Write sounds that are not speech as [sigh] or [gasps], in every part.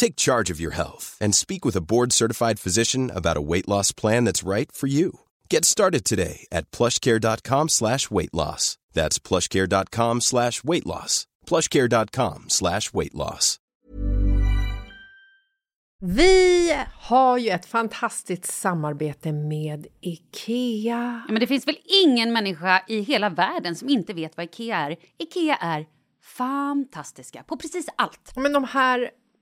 Take charge of your health and speak with a board-certified physician about a weight loss plan that's right for you. Get started today at plushcare.com slash weight loss. That's plushcare.com slash weight loss. plushcare.com slash weight loss. Vi har ju ett fantastiskt samarbete med IKEA. Ja, men det finns väl ingen människa i hela världen som inte vet vad IKEA är. IKEA är fantastiska på precis allt. Men de här,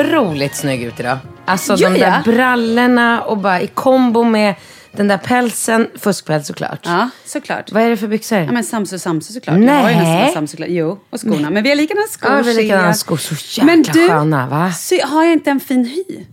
Otroligt snygg ut idag. Alltså Gör de där jag? brallorna och bara i kombo med den där pälsen. Fuskpäls såklart. Ja, såklart. Vad är det för byxor? Ja, men Samsu Samsu såklart. Jag har ju Nej. nästan Samsu. Jo, och skorna. Men vi har likadana skor. Ja, vi har likadana skor. Så jäkla Men du, sköna, va? Så har jag inte en fin hy?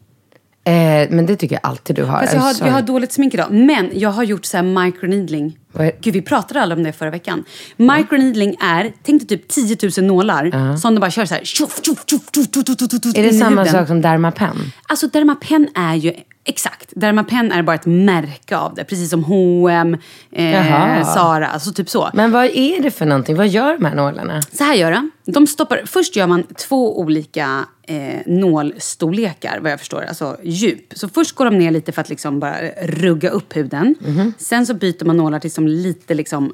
Eh, men det tycker jag alltid du har. Fast jag har, jag har dåligt smink idag. Men jag har gjort så här microneedling. Gud, vi pratade aldrig om det förra veckan. Microneedling är, tänk dig typ 10 000 nålar som de bara kör så här. Tjoff, tjoff, tjoff, tjoff, tjoff, tjoff, Är det samma huden. sak som Dermapen? Alltså Dermapen är ju, exakt. Dermapen är bara ett märke av det. Precis som H&M, eh. Zara, alltså typ så. Men vad är det för någonting? Vad gör de här nålarna? Så här gör de. de stoppar, först gör man två olika eh, nålstorlekar, vad jag förstår. Alltså djup. Så först går de ner lite för att liksom bara rugga upp huden. Sen så byter man nålar till som lite liksom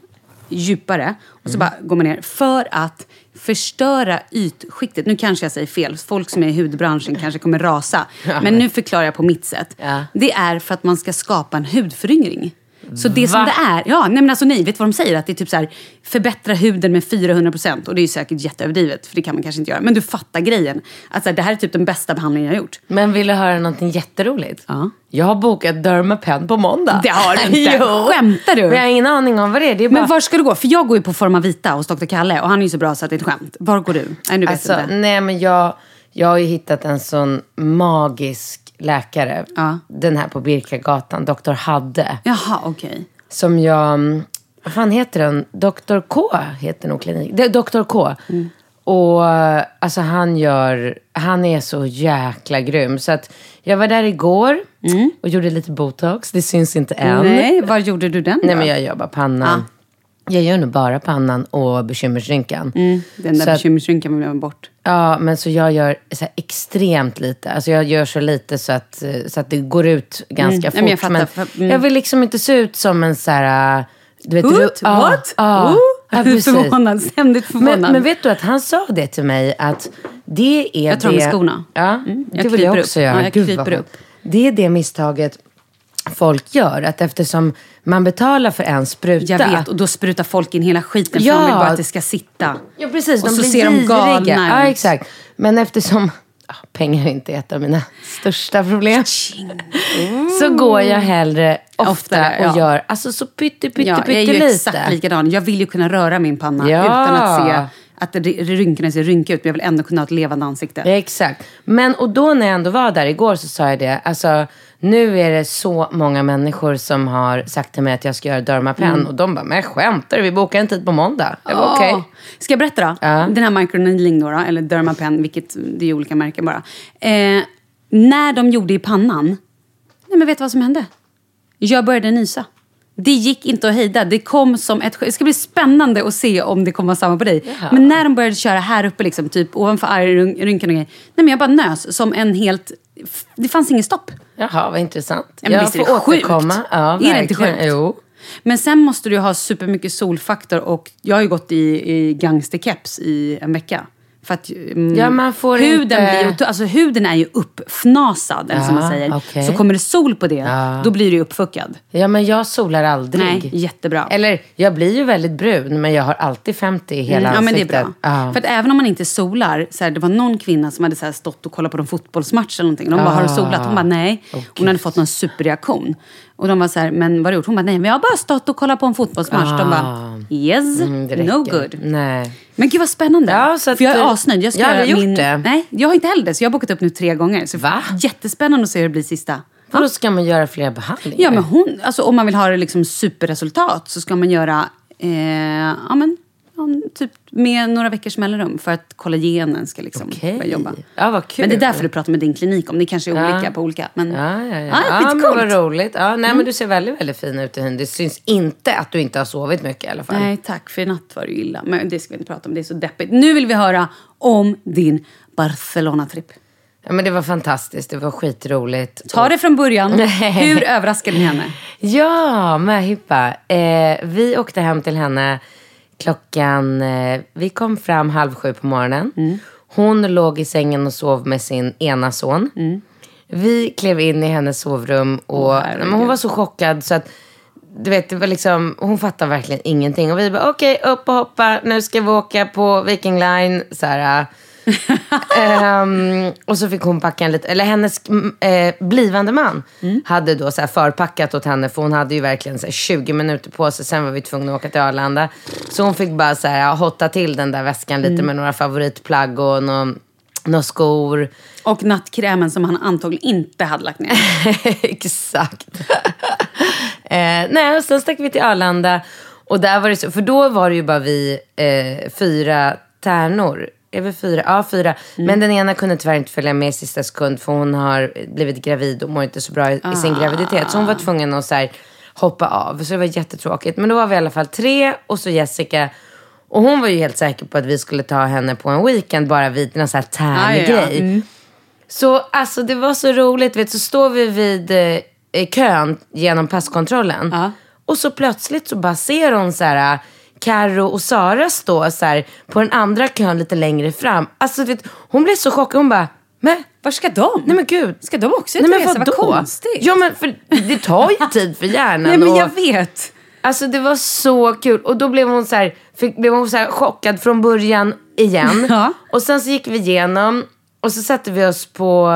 djupare. Och så bara går man ner för att förstöra ytskiktet. Nu kanske jag säger fel. Folk som är i hudbranschen kanske kommer rasa. Men nu förklarar jag på mitt sätt. Ja. Det är för att man ska skapa en hudföryngring. Så det som det är, ja, nej men alltså nej, vet vad de säger? Att det är typ så här, förbättra huden med 400%. Och det är ju säkert jätteöverdrivet, för det kan man kanske inte göra. Men du fattar grejen. Att så här, det här är typ den bästa behandlingen jag har gjort. Men vill du höra någonting jätteroligt? Ja. Jag har bokat Dermapen på måndag. Det har du inte. [laughs] jo. Skämtar du? Men jag har ingen aning om vad det är. Det är bara... Men var ska du gå? För jag går ju på Forma Vita hos Dr. Kalle och han är ju så bra så att det är ett skämt. Var går du? Nej, nu vet Alltså, inte. nej men jag, jag har ju hittat en sån magisk läkare. Ja. Den här på Birkagatan, Dr. Hadde. Jaha, okej. Som jag, mm, vad fan heter den? Dr. K heter nog klinik. Det är Dr. K. Mm. Och alltså han gör, han är så jäkla grym. Så att jag var där igår och gjorde lite botox. Det syns inte än. Mm. Nej, var gjorde du den Nej då? men jag gör bara pannan. Jag gör nog bara pannan och bekymmersrynkan. Mm, den där Så bekymmersrynkan vill ha bort. Ja, men så jag gör så extremt lite. Alltså jag gör så lite så att, så att det går ut ganska Mm, nej, men jag fort. fattar, för- mm. jag vill liksom inte se ut som en så här... Du vet, ru- ja, What? Ja, Oh. ja, precis. Förvånad, ständigt förvånad. Men, men vet du att han sa det till mig att det är Jag tar det... med skorna. Ja, Mm, jag det vill jag också upp. göra. Ja, jag Gud, kryper upp. Det är det misstaget folk gör. Att eftersom man betalar för en spruta. Jag vet, och då sprutar folk in hela skiten för Ja. de vill bara att det ska sitta. Ja, precis. Och de så blir ser de galna Ja, exakt. Men eftersom pengar inte är ett av mina största problem. Så går jag hellre ofta Oftare, och ja. gör alltså så pytte, pytte, Ja, jag är ju pyttelite. exakt likadan. Jag vill ju kunna röra min panna Ja. utan att se att det- rynkorna ser rynkiga ut. Men jag vill ändå kunna ha ett levande ansikte. Ja, exakt. Men och då när jag ändå var där igår så sa jag det. Alltså, nu är det så många människor som har sagt till mig att jag ska göra Dermapen. Mm. Och de bara, men skämtar? Vi bokar en tid på måndag. Jag bara, okej. Åh. Ska jag berätta då? Ja. Den här microneedling då, då, eller Dermapen, vilket det är olika märken bara. Eh, när de gjorde i pannan, nej men vet du vad som hände? Jag började nysa. Det gick inte att hejda. Det kom som ett Det ska bli spännande att se om det kommer vara samma på dig. Men när de började köra här uppe, liksom, typ ovanför argrynkan och grejer. Nej men jag bara nös som en helt... Det fanns ingen stopp. Jaha, vad intressant. Ja, men jag visst är det sjukt? återkomma. Ja, Är det inte sjukt? Jo. Men sen måste du ha supermycket solfaktor och jag har ju gått i, i gangsterkeps i en vecka. För att mm, Ja, man får huden, inte- blir, alltså, huden är ju uppfnasad, eller som man Ja, säger. okej. Så kommer det sol på det, Ja. då blir du uppfuckad. Ja, men jag solar aldrig. Nej, jättebra. Eller, jag blir ju väldigt brun, men jag har alltid 50 i hela Mm, ja, men det är ansiktet. bra. Ja. För att även om man inte solar, så här, det var någon kvinna som hade så här, stått och kollat på en fotbollsmatch eller någonting. De bara, har du solat? Hon bara, nej. Hon hade fått någon superreaktion. Och de var så här, men vad har du gjort? Hon bara, nej, men jag har bara stått och kollat på en fotbollsmatch. De bara, yes, Mm, no good. Nej. Men gud vad spännande. Ja, så att- För jag är asnöjd. Jag, ska Jag har gjort min... det. Nej, jag har inte heller det. Så jag har bokat upp nu tre gånger. Så Va? Jättespännande att se hur det blir sista. För då ska man göra fler behandlingar. Ja, men hon, alltså, om man vill ha det liksom superresultat så ska man göra eh, ja, men, ja, typ med några veckors mellanrum för att kollagenen ska liksom Okej. börja jobba. Ja, vad kul. Men det är därför du pratar med din klinik om. Det kanske är Ja. olika på olika. Men, Ja, ja, ja. Ja, ja men vad roligt. Ja, nej, men du ser väldigt, väldigt fin ut i hyn. Det syns inte att du inte har sovit mycket i alla fall. Nej, tack. För i natt var det ju illa. Men det ska vi inte prata om. Det är så deppigt. Nu vill vi höra om din Barcelona-tripp. Ja, men det var fantastiskt. Det var skitroligt. Ta det från början. Hur överraskade ni henne? Ja, möhippa. Eh, vi åkte hem till henne klockan... Eh, vi kom fram halv sju på morgonen. Mm. Hon låg i sängen och sov med sin ena son. Mm. Vi klev in i hennes sovrum och nej, men hon var så chockad så att du vet, det var liksom, hon fattade verkligen ingenting. Och vi bara, okej, upp och hoppa, nu ska vi åka på Viking Line. Så här, Ehm, och så fick hon packa en lite, eller hennes mm, eh, blivande man hade då så förpackat åt henne för hon hade ju verkligen så här 20 minuter på sig. Sen var vi tvungna att åka till Arlanda. Så hon fick bara så här, hotta till den där väskan lite med några favoritplagg och några nå skor. Och nattkrämen som han antagligen inte hade lagt ner. [laughs] Exakt. [laughs] eh, nej, och sen stack vi till Arlanda. Och där var det så, för då var det ju bara vi eh, fyra tärnor. Är vi fyra? Ja, fyra. Men den ena kunde tyvärr inte följa med i sista sekund för hon har blivit gravid och mår inte så bra i, i sin graviditet. Så hon var tvungen att så här, hoppa av. Så det var jättetråkigt. Men då var vi i alla fall tre och så Jessica. Och hon var ju helt säker på att vi skulle ta henne på en weekend bara vid en sån här tärnig Ja, ja, grej. Så alltså det var så roligt, vet, så står vi vid eh, kön genom passkontrollen. Ja. Och så plötsligt så bara ser hon så här, Karo och Sara stå så här, på den andra kön lite längre fram. Alltså vet, hon blev så chockad, hon bara, Men, Var ska de? nej men gud. Ska de också ut och men resa? Vad konstigt. Ja men för det tar ju tid för hjärnan. [laughs] nej men och- jag vet. Alltså det var så kul. Och då blev hon så här, fick, blev hon så här chockad från början igen. Ja. Och sen så gick vi igenom. Och så satte vi oss på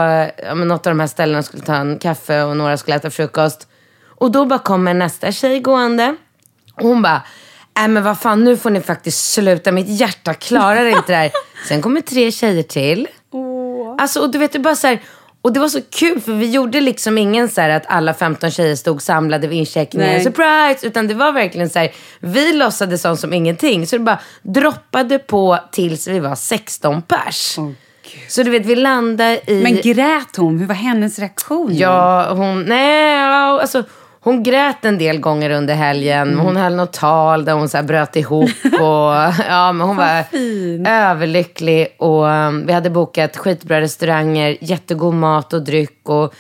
ja, men något av de här ställena och skulle ta en kaffe och några skulle äta frukost. Och då bara kommer nästa tjej gående. Och hon bara, nej men vad fan nu får ni faktiskt sluta, mitt hjärta klarar inte det här. [laughs] Sen kommer tre tjejer till. Alltså och du vet det bara så här, och det var så kul för vi gjorde liksom ingen så här att alla 15 tjejer stod samlade vid incheckningen, surprise! Utan det var verkligen så här, vi låtsades som, som ingenting. Så det bara droppade på tills vi var 16 pers. så du vet vi landade i... Men grät hon? Hur var hennes reaktion? Ja, hon... Nej, alltså... Hon grät en del gånger under helgen. Hon höll något tal där hon så bröt ihop. [laughs] Och, ja, men hon var överlycklig. Och um, vi hade bokat skitbra restauranger, jättegod mat och dryck. Och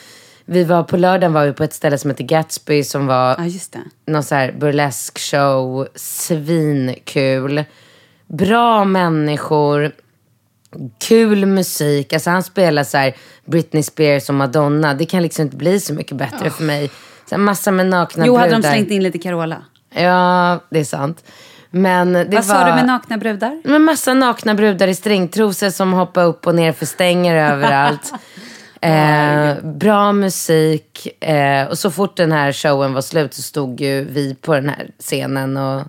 vi var, på lördagen var vi på ett ställe som heter Gatsby som var Ja, just det. någon så här burlesk show. Svinkul. Bra människor. Kul musik. Alltså han spelar så Britney Spears och Madonna. Det kan liksom inte bli så mycket bättre för mig. Massa med nakna Jo, hade de brudar. slängt in lite Carola? Ja, det är sant. Men det Vad var... sa du med nakna brudar? Men massa nakna brudar i stringtrosor som hoppar upp och ner för stänger överallt. [laughs] Eh, bra musik. Eh, och så fort den här showen var slut så stod ju vi på den här scenen och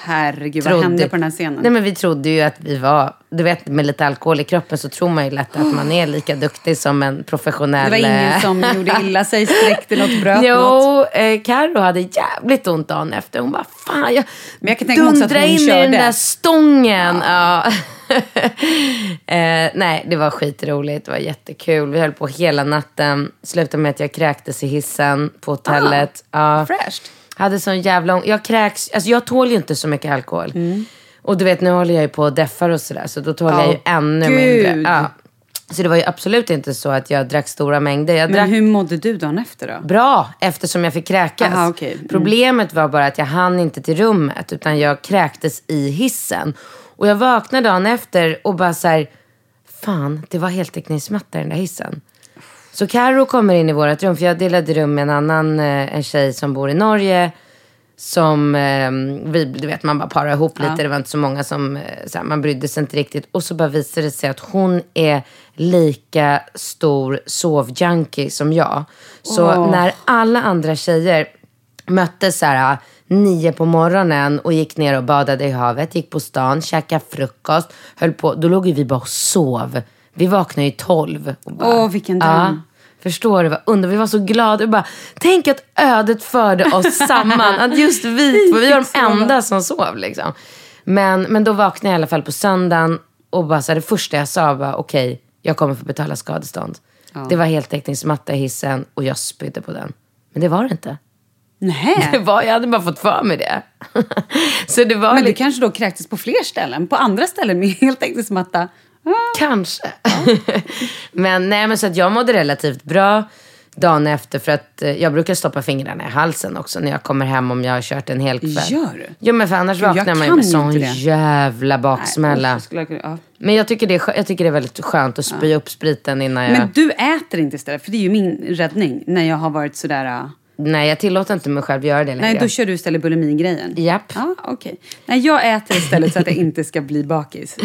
Herregud, vad trodde- hände på den här scenen? Nej men vi trodde ju att vi var, du vet med lite alkohol i kroppen så tror man ju lätt att man är lika duktig som en professionell... det var ingen eh, som gjorde [laughs] illa sig, sträckte något, bröt något? Jo, eh, Karo hade jävligt ont dagen efter. Hon bara, fan jag, Men jag kan tänka mig också att hon in i den körde. där stången. Ja. [laughs] eh, nej, det var skitroligt. Det var jättekul. Vi höll på hela natten. Slutade med att jag kräktes i hissen på hotellet. ja. Fräscht. Hade sån jävla Jag kräks, alltså jag tål ju inte så mycket alkohol. Och du vet, nu håller jag ju på och deffar och sådär. Så då tål jag ju ännu gud. mindre. Ja. Så det var ju absolut inte så att jag drack stora mängder. Jag drack Men hur mådde du dagen efter då? bra eftersom jag fick kräkas. Aha, okej. Mm. Problemet var bara att jag hann inte till rummet utan jag kräktes i hissen. Och jag vaknade dagen efter och bara så här, fan det var heltäckningsmatta i den där hissen. Så Karo kommer in i vårt rum, för jag delade rum med en annan eh, en tjej som bor i Norge. Som, eh, vi, du vet man bara parar ihop lite, det var inte så många som, eh, så här, man brydde sig inte riktigt. Och så bara visade det sig att hon är lika stor sovjunkie som jag. Så när alla andra tjejer möttes så här nio på morgonen och gick ner och badade i havet, gick på stan, käkade frukost, höll på. Då låg vi bara och sov. Vi vaknade ju tolv. Åh, vilken dröm. Ja, förstår du vad under Vi var så glada. Bara, tänk att ödet förde oss [laughs] samman. Att just vi två, vi var de enda som sov liksom. Men, men då vaknade jag i alla fall på söndagen och bara så här, det första jag sa var okej, jag kommer få betala skadestånd. Det var heltäckningsmatta i hissen och jag spydde på den. Men det var det inte. [laughs] Det Nej. var, jag hade bara fått för mig det. [laughs] så det var Men du lite, kanske då kräktes på fler ställen? På andra ställen med heltäckningsmatta? Kanske. [laughs] men nej, men så att jag mådde relativt bra dagen efter. För att eh, jag brukar stoppa fingrarna i halsen också när jag kommer hem om jag har kört en hel kväll. Gör du? Jo men för annars Gud, vaknar man ju med sån jävla Nej, baksmälla. skulle jag ja. Men jag tycker, det är, jag tycker det är väldigt skönt att spy upp spriten innan jag... Men du äter inte istället, för det är ju min räddning när jag har varit sådär... Nej, jag tillåter inte mig själv göra det längre. Nej, då kör du istället bulimi-grejen. Japp. Ja, okej. Nej, jag äter istället så att jag inte ska bli bakis.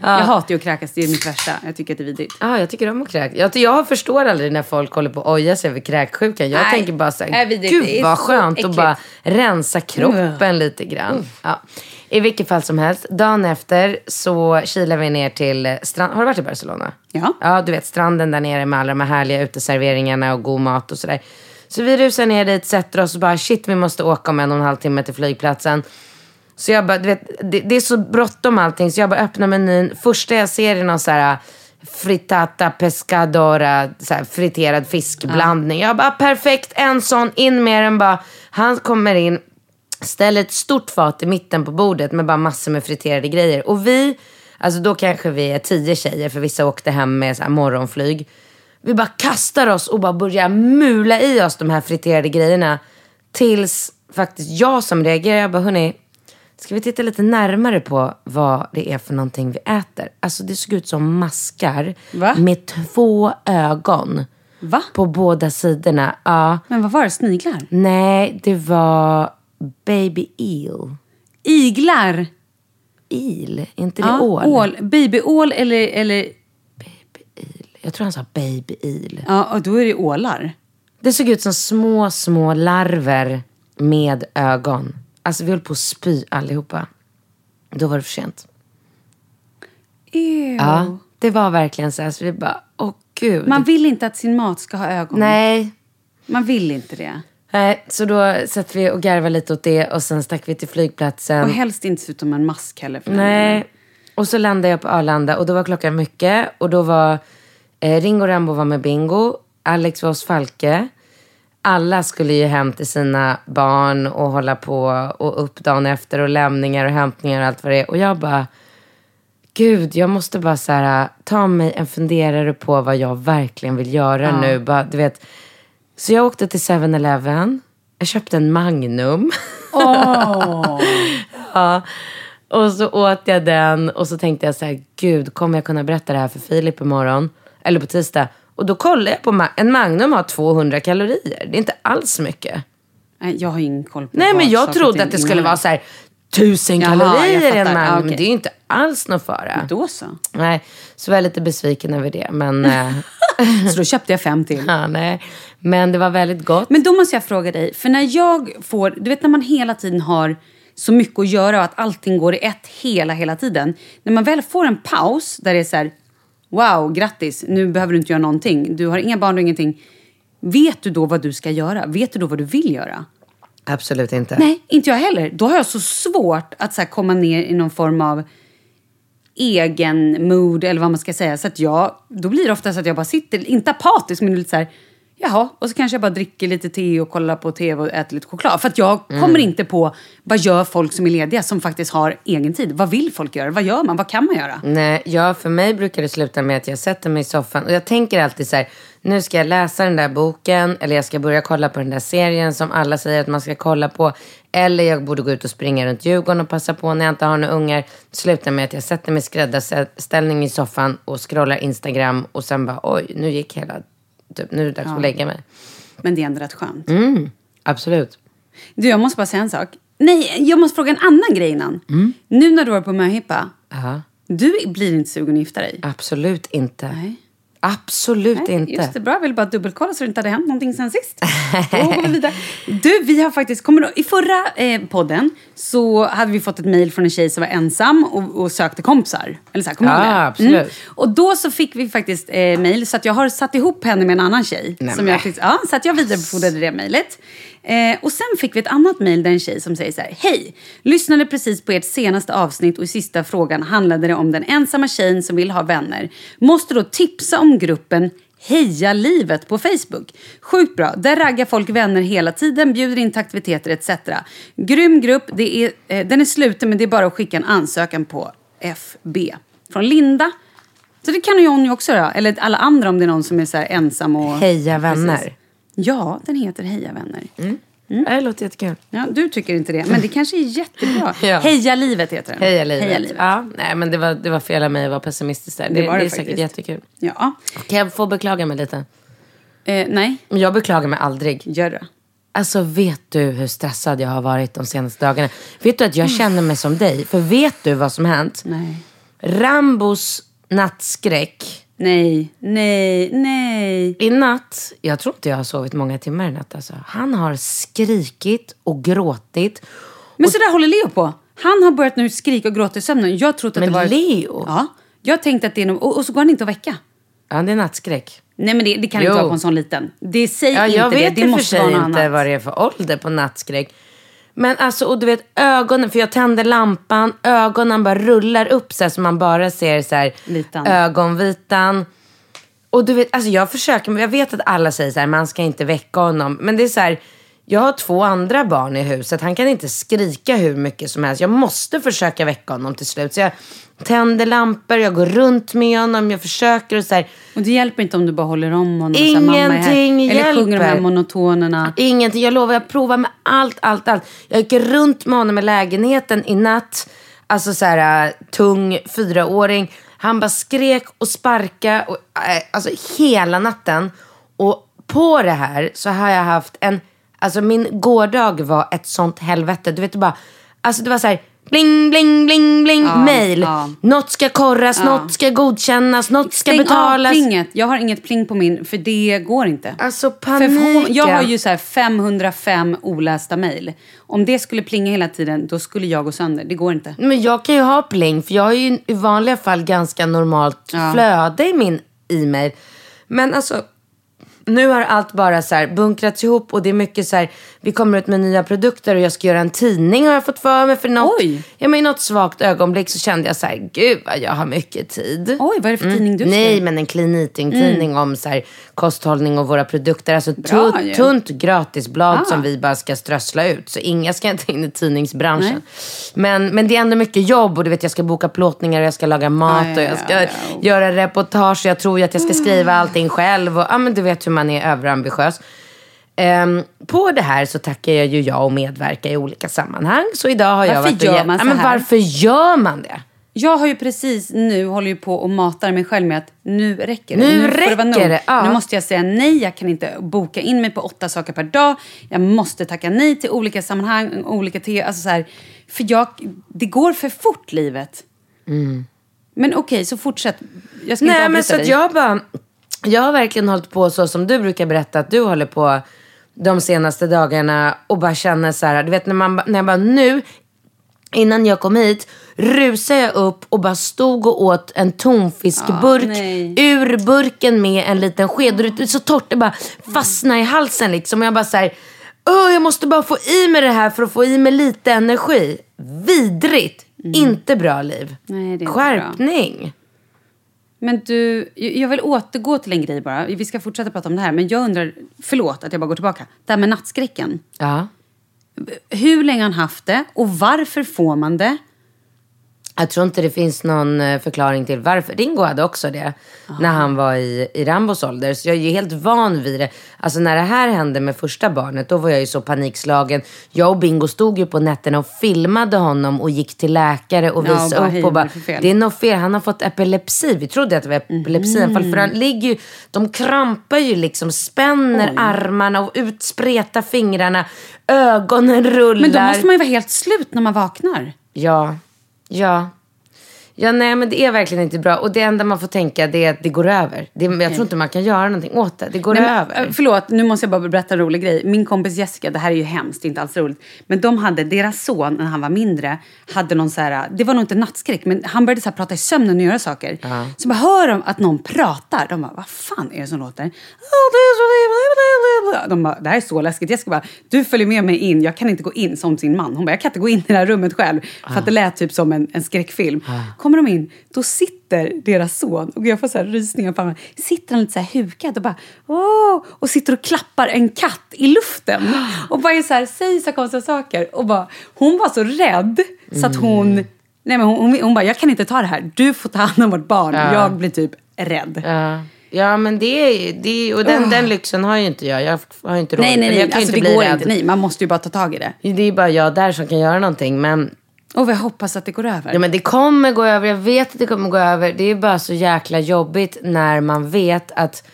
Jag hatar ju att kräkas, det är mitt värsta. Jag tycker att det är vidrigt. Ja, jag tycker om att kräkas. Jag, jag förstår aldrig när folk håller på och ojar sig över kräksjukan. Jag Nej, tänker bara så här, gud vad skönt att bara rensa kroppen lite grann. Ja. I vilket fall som helst, dagen efter så kilar vi ner till strand. Har du varit i Barcelona? Ja. Ja, du vet stranden där nere med alla de här härliga uteserveringarna och god mat och sådär. Så vi rusar ner dit, sätter oss och bara shit vi måste åka om en och en halv timme till flygplatsen. Så jag bara, du vet, det, det är så bråttom allting så jag bara öppnar menyn. Första jag ser är någon så här fritata pescadora, så här friterad fiskblandning. Jag bara perfekt, en sån, in med den bara. Han kommer in, ställer ett stort fat i mitten på bordet med bara massor med friterade grejer. Och vi, alltså då kanske vi är tio tjejer för vissa åkte hem med så morgonflyg. Vi bara kastar oss och bara börjar mula i oss de här friterade grejerna. Tills faktiskt jag som reagerar, jag bara hörni, Ska vi titta lite närmare på vad det är för någonting vi äter? Alltså det såg ut som maskar Va? med två ögon Va? på båda sidorna. Ja. Men vad var det? Sniglar? Nej, det var baby eel. Iglar? Eel? Är inte det Ja, ål? ål. Babyål eller, eller... Jag tror han sa baby eel. Ja, och då är det ålar. Det såg ut som små, små larver med ögon. Alltså vi höll på att spy allihopa. Då var det för sent. Ew. Ja, det var verkligen så här. Så vi bara, åh gud. Man vill inte att sin mat ska ha ögon. Nej. Man vill inte det. Nej, så då satt vi och garvade lite åt det och sen stack vi till flygplatsen. Och helst inte se ut som en mask heller. För den Nej. delen. Och så landade jag på Arlanda och då var klockan mycket. Och då var eh, Ringo Rambo var med Bingo. Alex var hos Falke. Alla skulle ju hem till sina barn och hålla på och upp dagen efter och lämningar och hämtningar och allt vad det är. Och jag bara, gud, jag måste bara så här, ta mig en funderare på vad jag verkligen vill göra nu. Bara, du vet. Så jag åkte till 7-Eleven. Jag köpte en Magnum. [laughs] ja. Och så åt jag den och så tänkte jag så här, gud, kommer jag kunna berätta det här för Filip imorgon? Eller på tisdag. Och då kollade jag på, Ma- en Magnum har 200 kalorier. Det är inte alls mycket. Nej, jag har ingen koll på Nej, men jag trodde att det skulle vara så här, tusen Jaha, kalorier i en. Magnum. Men okej. det är ju inte alls någon fara. Då så. Nej, så var jag lite besviken över det. Men, eh, [laughs] Så då köpte jag fem till. [laughs] ja, nej. men det var väldigt gott. Men då måste jag fråga dig, för när jag får, du vet när man hela tiden har så mycket att göra och att allting går i ett hela, hela tiden. När man väl får en paus där det är så här, wow, grattis, nu behöver du inte göra någonting. Du har inga barn och ingenting. Vet du då vad du ska göra? Vet du då vad du vill göra? Absolut inte. Nej, inte jag heller. Då har jag så svårt att så komma ner i någon form av egen mood eller vad man ska säga. Så att jag, då blir det ofta så att jag bara sitter, inte apatisk, men lite så här, jaha, och så kanske jag bara dricker lite te och kollar på tv och äter lite choklad. För att jag kommer inte på vad gör folk som är lediga som faktiskt har egen tid. Vad vill folk göra? Vad gör man? Vad kan man göra? Nej, ja, för mig brukar det sluta med att jag sätter mig i soffan och jag tänker alltid så här, nu ska jag läsa den där boken eller jag ska börja kolla på den där serien som alla säger att man ska kolla på. Eller jag borde gå ut och springa runt Djurgården och passa på när jag inte har några ungar. Slutar med att jag sätter mig i skräddarställning i soffan och scrollar Instagram och sen bara oj, nu gick hela, typ, nu är det dags att lägga mig. Men det är ändå rätt skönt. Absolut. Du, jag måste bara säga en sak. Nej, jag måste fråga en annan grej innan. Nu när du var på möhippa, Ja, du blir inte sugen att gifta dig? absolut inte. Nej. Absolut Nej, inte. Just det, bra. Jag ville bara dubbelkolla så det inte hade hänt någonting sen sist. Då går vi vidare. [laughs] Du, vi har faktiskt, kommer du, i förra eh, podden så hade vi fått ett mejl från en tjej som var ensam och, och sökte kompisar. Eller så här, kommer Ja? Mm. absolut. Och då så fick vi faktiskt eh, mejl så att jag har satt ihop henne med en annan tjej. Nej, som jag fick, ja, så att jag vidarebefordrade det mejlet. Eh, och sen fick vi ett annat mejl där en tjej som säger så här. Hej! Lyssnade precis på ert senaste avsnitt och i sista frågan handlade det om den ensamma tjejen som vill ha vänner. Måste då tipsa om gruppen Heja livet på Facebook. Sjukt bra. Där raggar folk vänner hela tiden, bjuder in till aktiviteter etc. Grym grupp. Det är, eh, den är sluten men det är bara att skicka en ansökan på FB. Från Linda. Så det kan ju hon ju också göra. Eller alla andra om det är någon som är så ensam och... Heja vänner. Precis. Ja, den heter Heja vänner. Mm. Det låter jättekul. Ja, du tycker inte det, men det kanske är jättebra. [laughs] Ja. Heja livet heter den. Heja livet. Heja livet. Ja, nej, men det var, det var fel av mig att vara pessimistisk där. Det, Det det, var det är säkert faktiskt. jättekul. Ja. Kan jag få beklaga mig lite? Eh, nej, Jag beklagar mig aldrig. gör det. Alltså vet du hur stressad jag har varit de senaste dagarna? Vet du att jag känner mig som dig? För vet du vad som hänt? Nej. Rambos nattskräck. Nej, nej, nej. I natt, jag tror inte jag har sovit många timmar i natt alltså. Han har skrikit och gråtit. Men så där håller Leo på. Han har börjat nu skrika och gråta i sömnen. Jag trodde att Men det var... Leo? Ja. Jag tänkte att det är någon... och, och så går han inte att väcka. Ja, det är nattskräck. Nej men det, det kan Jo. inte vara på en sån liten. Det säger Ja, inte jag det. vet Det i och för måste sig vara något inte annat. vad det är för ålder på nattskräck. Men alltså, och du vet ögonen, för jag tänder lampan, ögonen bara rullar upp så här så man bara ser så här Vitan. ögonvitan. Och du vet, alltså jag försöker, men jag vet att alla säger så här, man ska inte väcka honom. Men det är så här, jag har två andra barn i huset. Han kan inte skrika hur mycket som helst. Jag måste försöka väcka honom till slut. Så jag tänder lampor, jag går runt med honom, jag försöker och så här. Och det hjälper inte om du bara håller om honom och säger mamma är här. Ingenting Eller sjunger de här monotonerna. Ingenting. Jag lovar, jag provar med allt, allt, allt. Jag gick runt med honom i lägenheten i natt. Alltså så här äh, tung fyraåring. Han bara skrek och sparka och, äh, alltså hela natten. Och på det här så har jag haft en, alltså min gårdag var ett sånt helvete. Du vet det bara, alltså det var så här bling, bling, bling, bling, Ja, mail. ja. Något ska korras, något ska godkännas, något ska Stäng betalas. av plinget. Jag har inget pling på min, för det går inte. Alltså För paniken. jag har ju så här 505 olästa mejl. Om det skulle plinga hela tiden, då skulle jag gå sönder. Det går inte. Men jag kan ju ha pling för jag har ju i vanliga fall ganska normalt Ja. flöde i min e-mail. Men alltså nu har allt bara så här bunkrats ihop och det är mycket så här, vi kommer ut med nya produkter och jag ska göra en tidning har jag fått för mig för något. Oj. Ja, men i något svagt ögonblick så kände jag så här, gud vad jag har mycket tid. Oj, vad är det för tidning du ska Nej, men en clean eating-tidning om så här, kosthållning och våra produkter. Alltså ett Bra tunt, ju. tunt gratisblad Ah. som vi bara ska strössla ut. Så inga ska inte in i tidningsbranschen. Nej. Men, men det är ändå mycket jobb och du vet jag ska boka plåtningar och jag ska laga mat ja, och jag ska ja, ja. göra reportage och jag tror ju att jag ska skriva allting själv. Och, ja, men du vet hur man är överambitiös. Ehm, på det här så tackar jag ju ja och medverkar i olika sammanhang. Så idag har jag Varför varit och gör man ja, så men här? Varför gör man det? Jag har ju precis nu, håller ju på och matar mig själv med att nu räcker det. Nu det vara räcker nog. det, ja. Nu måste jag säga nej, jag kan inte boka in mig på åtta saker per dag. Jag måste tacka nej till olika sammanhang, olika te, alltså så här, För jag, det går för fort livet. Men okej, så fortsätt. Jag ska inte Nej men avbryta så dig. jag bara, jag har verkligen hållit på så som du brukar berätta att du håller på de senaste dagarna och bara känner så här, du vet när, man, när jag bara nu, innan jag kom hit, rusade jag upp och bara stod och åt en tonfiskburk nej. ur burken med en liten sked. Och det är så torrt, det bara fastnar i halsen liksom. Och jag bara så här, Åh, jag måste bara få i mig det här för att få i mig lite energi. Vidrigt. Inte bra liv. Nej, inte bra. Men du, jag vill återgå till en grej bara. Vi ska fortsätta prata om det här. Men jag undrar, förlåt att jag bara går tillbaka. Det här med nattskräcken. Ja. Hur länge har han haft det och varför får man det? Jag tror inte det finns någon eh, förklaring till varför. Ringo hade också det när han var i, i Rambos ålder. Så jag är ju helt van vid det. Alltså när det här hände med första barnet, då var jag ju så panikslagen. Jag och Bingo stod ju på nätterna och filmade honom och gick till läkare och Ja, visade bara, upp hej, och vad är bara, det är något fel. Han har fått epilepsi. Vi trodde att det var epilepsianfall. För han ligger ju, de krampar ju liksom, spänner armarna och utspretar fingrarna. Ögonen rullar. Men då måste man ju vara helt slut när man vaknar. Ja, ja. Ja, nej men det är verkligen inte bra. Och det enda man får tänka det är att det går över. Det, jag tror inte man kan göra någonting åt det. Det går Nej, över. äh, förlåt, nu måste jag bara berätta en rolig grej. Min kompis Jessica, det här är ju hemskt, det är inte alls roligt. Men de hade, deras son när han var mindre, hade någon så här, det var nog inte nattskräck, men han började så prata i sömnen och göra saker. Så bara hör de att någon pratar. De bara, vad fan är det som låter? De bara, det här är så läskigt. Jessica bara, du följer med mig in, jag kan inte gå in som sin man. Hon bara, jag kan inte gå in i det här rummet själv. För att det lät typ som en, en skräckfilm. Kommer de in, då sitter deras son, och jag får så här rysningar på armarna, sitter han lite så här hukad och bara åh, och sitter och klappar en katt i luften. [gasps] Och bara är så här, säger så konstiga saker. Och bara, hon var så rädd så att hon, nej men hon, hon, hon bara, jag kan inte ta det här, du får ta hand om vårt barn. Jag blir typ rädd. Ja. men det är, det är och den, den lyxen har ju inte jag. Jag har ju inte råd. Nej, nej, nej, jag kan ju alltså det inte bli går rädd. inte. Nej, man måste ju bara ta tag i det. Det är bara jag där som kan göra någonting. Men, Och jag hoppas att det går över. ja, men det kommer gå över. Jag vet att det kommer gå över. Det är bara så jäkla jobbigt när man vet att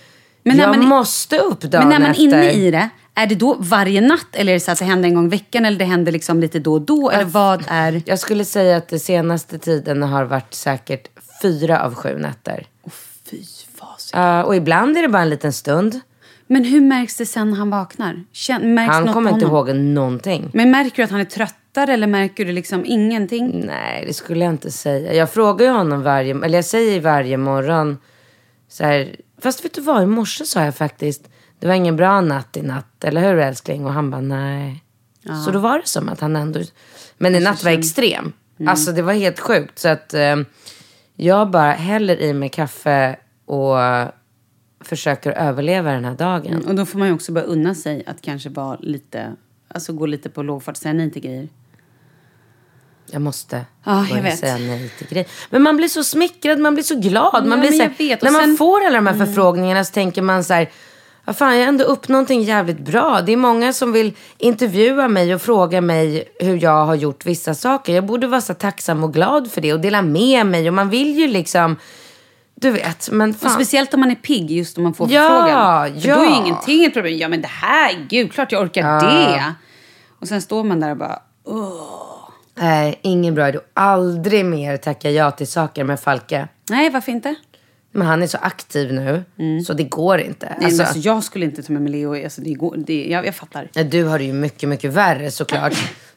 Men när jag man- måste upp dagen Men när man är inne i det, är det då varje natt eller är det så att det händer en gång i veckan eller det händer liksom lite då och då? Eller vad är... Jag skulle säga att det senaste tiden har varit säkert fyra av sju nätter. Ja, och ibland är det bara en liten stund. Men hur märks det sen när han vaknar? Kän, märks Han kommer inte ihåg någonting. Men märker du att han är tröttare eller märker du liksom ingenting? Nej, det skulle jag inte säga. Jag frågar ju honom varje, eller jag säger varje morgon så här, fast vet du vad, i morse sa jag faktiskt, det var ingen bra natt i natt, eller hur älskling? Och han bara nej. Så då var det som att han ändå, men i natt var extrem. Alltså det var helt sjukt. Så att eh, jag bara häller i mig kaffe och försöker överleva den här dagen. Och då får man ju också börja unna sig att kanske vara lite alltså, gå lite på lågfart och säga nej till grejer. Jag måste jag börja vet. säga nej till grejer. Men man blir så smickrad, man blir så glad. Man Ja, blir så jag här, när man sen- Mm. får alla de här förfrågningarna så tänker man så här, vad fan, jag har ändå upp någonting jävligt bra. Det är många som vill intervjua mig och fråga mig hur jag har gjort vissa saker. Jag borde vara så tacksam och glad för det och dela med mig. Och man vill ju liksom, du vet, men Och fan. speciellt om man är pigg just om man får Ja, förfrågan. För då är ja. ju ingenting ett problem. Ja men det här, gud klart jag orkar det. Och sen står man där och bara, Nej, ingen bra idé. Aldrig mer tacka ja till saker med Falke. nej varför inte? Men han är så aktiv nu, så det går inte. Nej, Alltså- alltså, jag skulle inte ta med mig Leo. Alltså, det går, det, jag, jag fattar. Du har det ju mycket, mycket värre såklart.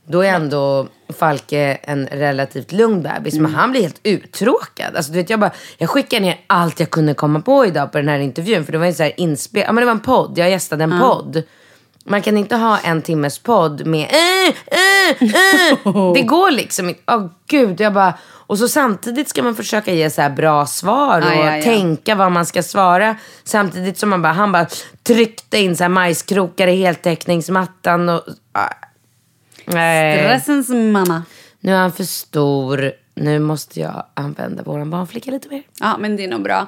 Då är ändå Falke en relativt lugn bebis. Men han blir helt uttråkad. Alltså, du vet, jag, bara, jag skickade ner allt jag kunde komma på idag på den här intervjun. För det var en så här inspel... ja, men det var en podd. Jag gästade en podd. Man kan inte ha en timmes podd med äh, äh, äh. Det [laughs] går liksom inte. Åh gud, jag bara... Och så samtidigt ska man försöka ge så här bra svar och Ja, ja, ja. tänka vad man ska svara. Samtidigt som man bara, han bara tryckte in så här majskrokar i heltäckningsmattan och... ah. Nej. Stressens mamma. Nu är han för stor. Nu måste jag använda våran barnflicka lite mer. Ja men det är nog bra.